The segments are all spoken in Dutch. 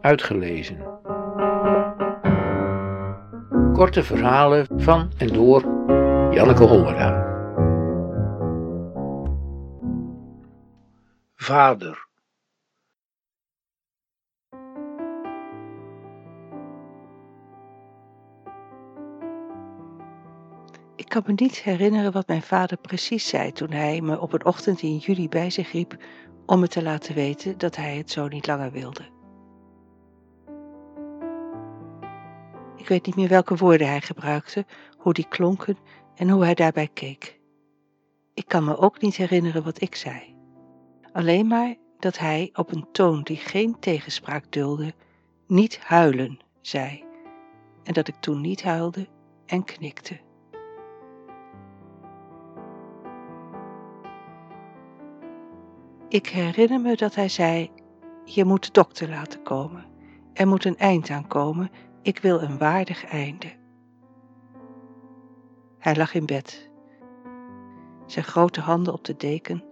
Uitgelezen. Korte verhalen van en door Janneke Hollera. Vader. Ik kan me niet herinneren wat mijn vader precies zei toen hij me op een ochtend in juli bij zich riep om me te laten weten dat hij het zo niet langer wilde. Ik weet niet meer welke woorden hij gebruikte, hoe die klonken en hoe hij daarbij keek. Ik kan me ook niet herinneren wat ik zei. Alleen maar dat hij op een toon die geen tegenspraak dulde, niet huilen zei, en dat ik toen niet huilde en knikte. Ik herinner me dat hij zei: Je moet de dokter laten komen. Er moet een eind aan komen. Ik wil een waardig einde. Hij lag in bed, zijn grote handen op de deken,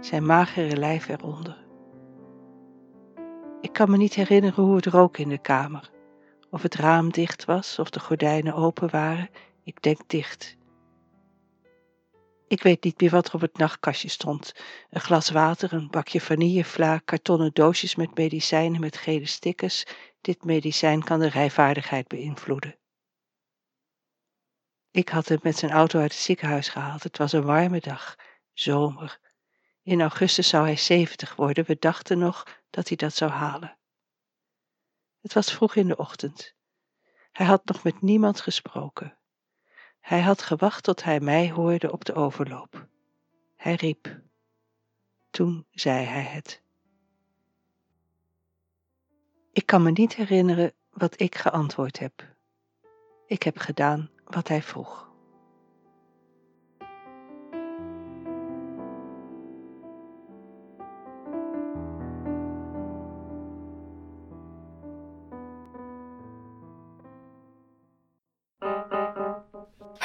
zijn magere lijf eronder. Ik kan me niet herinneren hoe het rook in de kamer, of het raam dicht was of de gordijnen open waren. Ik denk dicht. Ik weet niet meer wat er op het nachtkastje stond. Een glas water, een bakje vanillevla, kartonnen doosjes met medicijnen met gele stickers. Dit medicijn kan de rijvaardigheid beïnvloeden. Ik had hem met zijn auto uit het ziekenhuis gehaald. Het was een warme dag, zomer. In augustus zou hij zeventig worden. We dachten nog dat hij dat zou halen. Het was vroeg in de ochtend. Hij had nog met niemand gesproken. Hij had gewacht tot hij mij hoorde op de overloop. Hij riep. Toen zei hij het. Ik kan me niet herinneren wat ik geantwoord heb. Ik heb gedaan wat hij vroeg.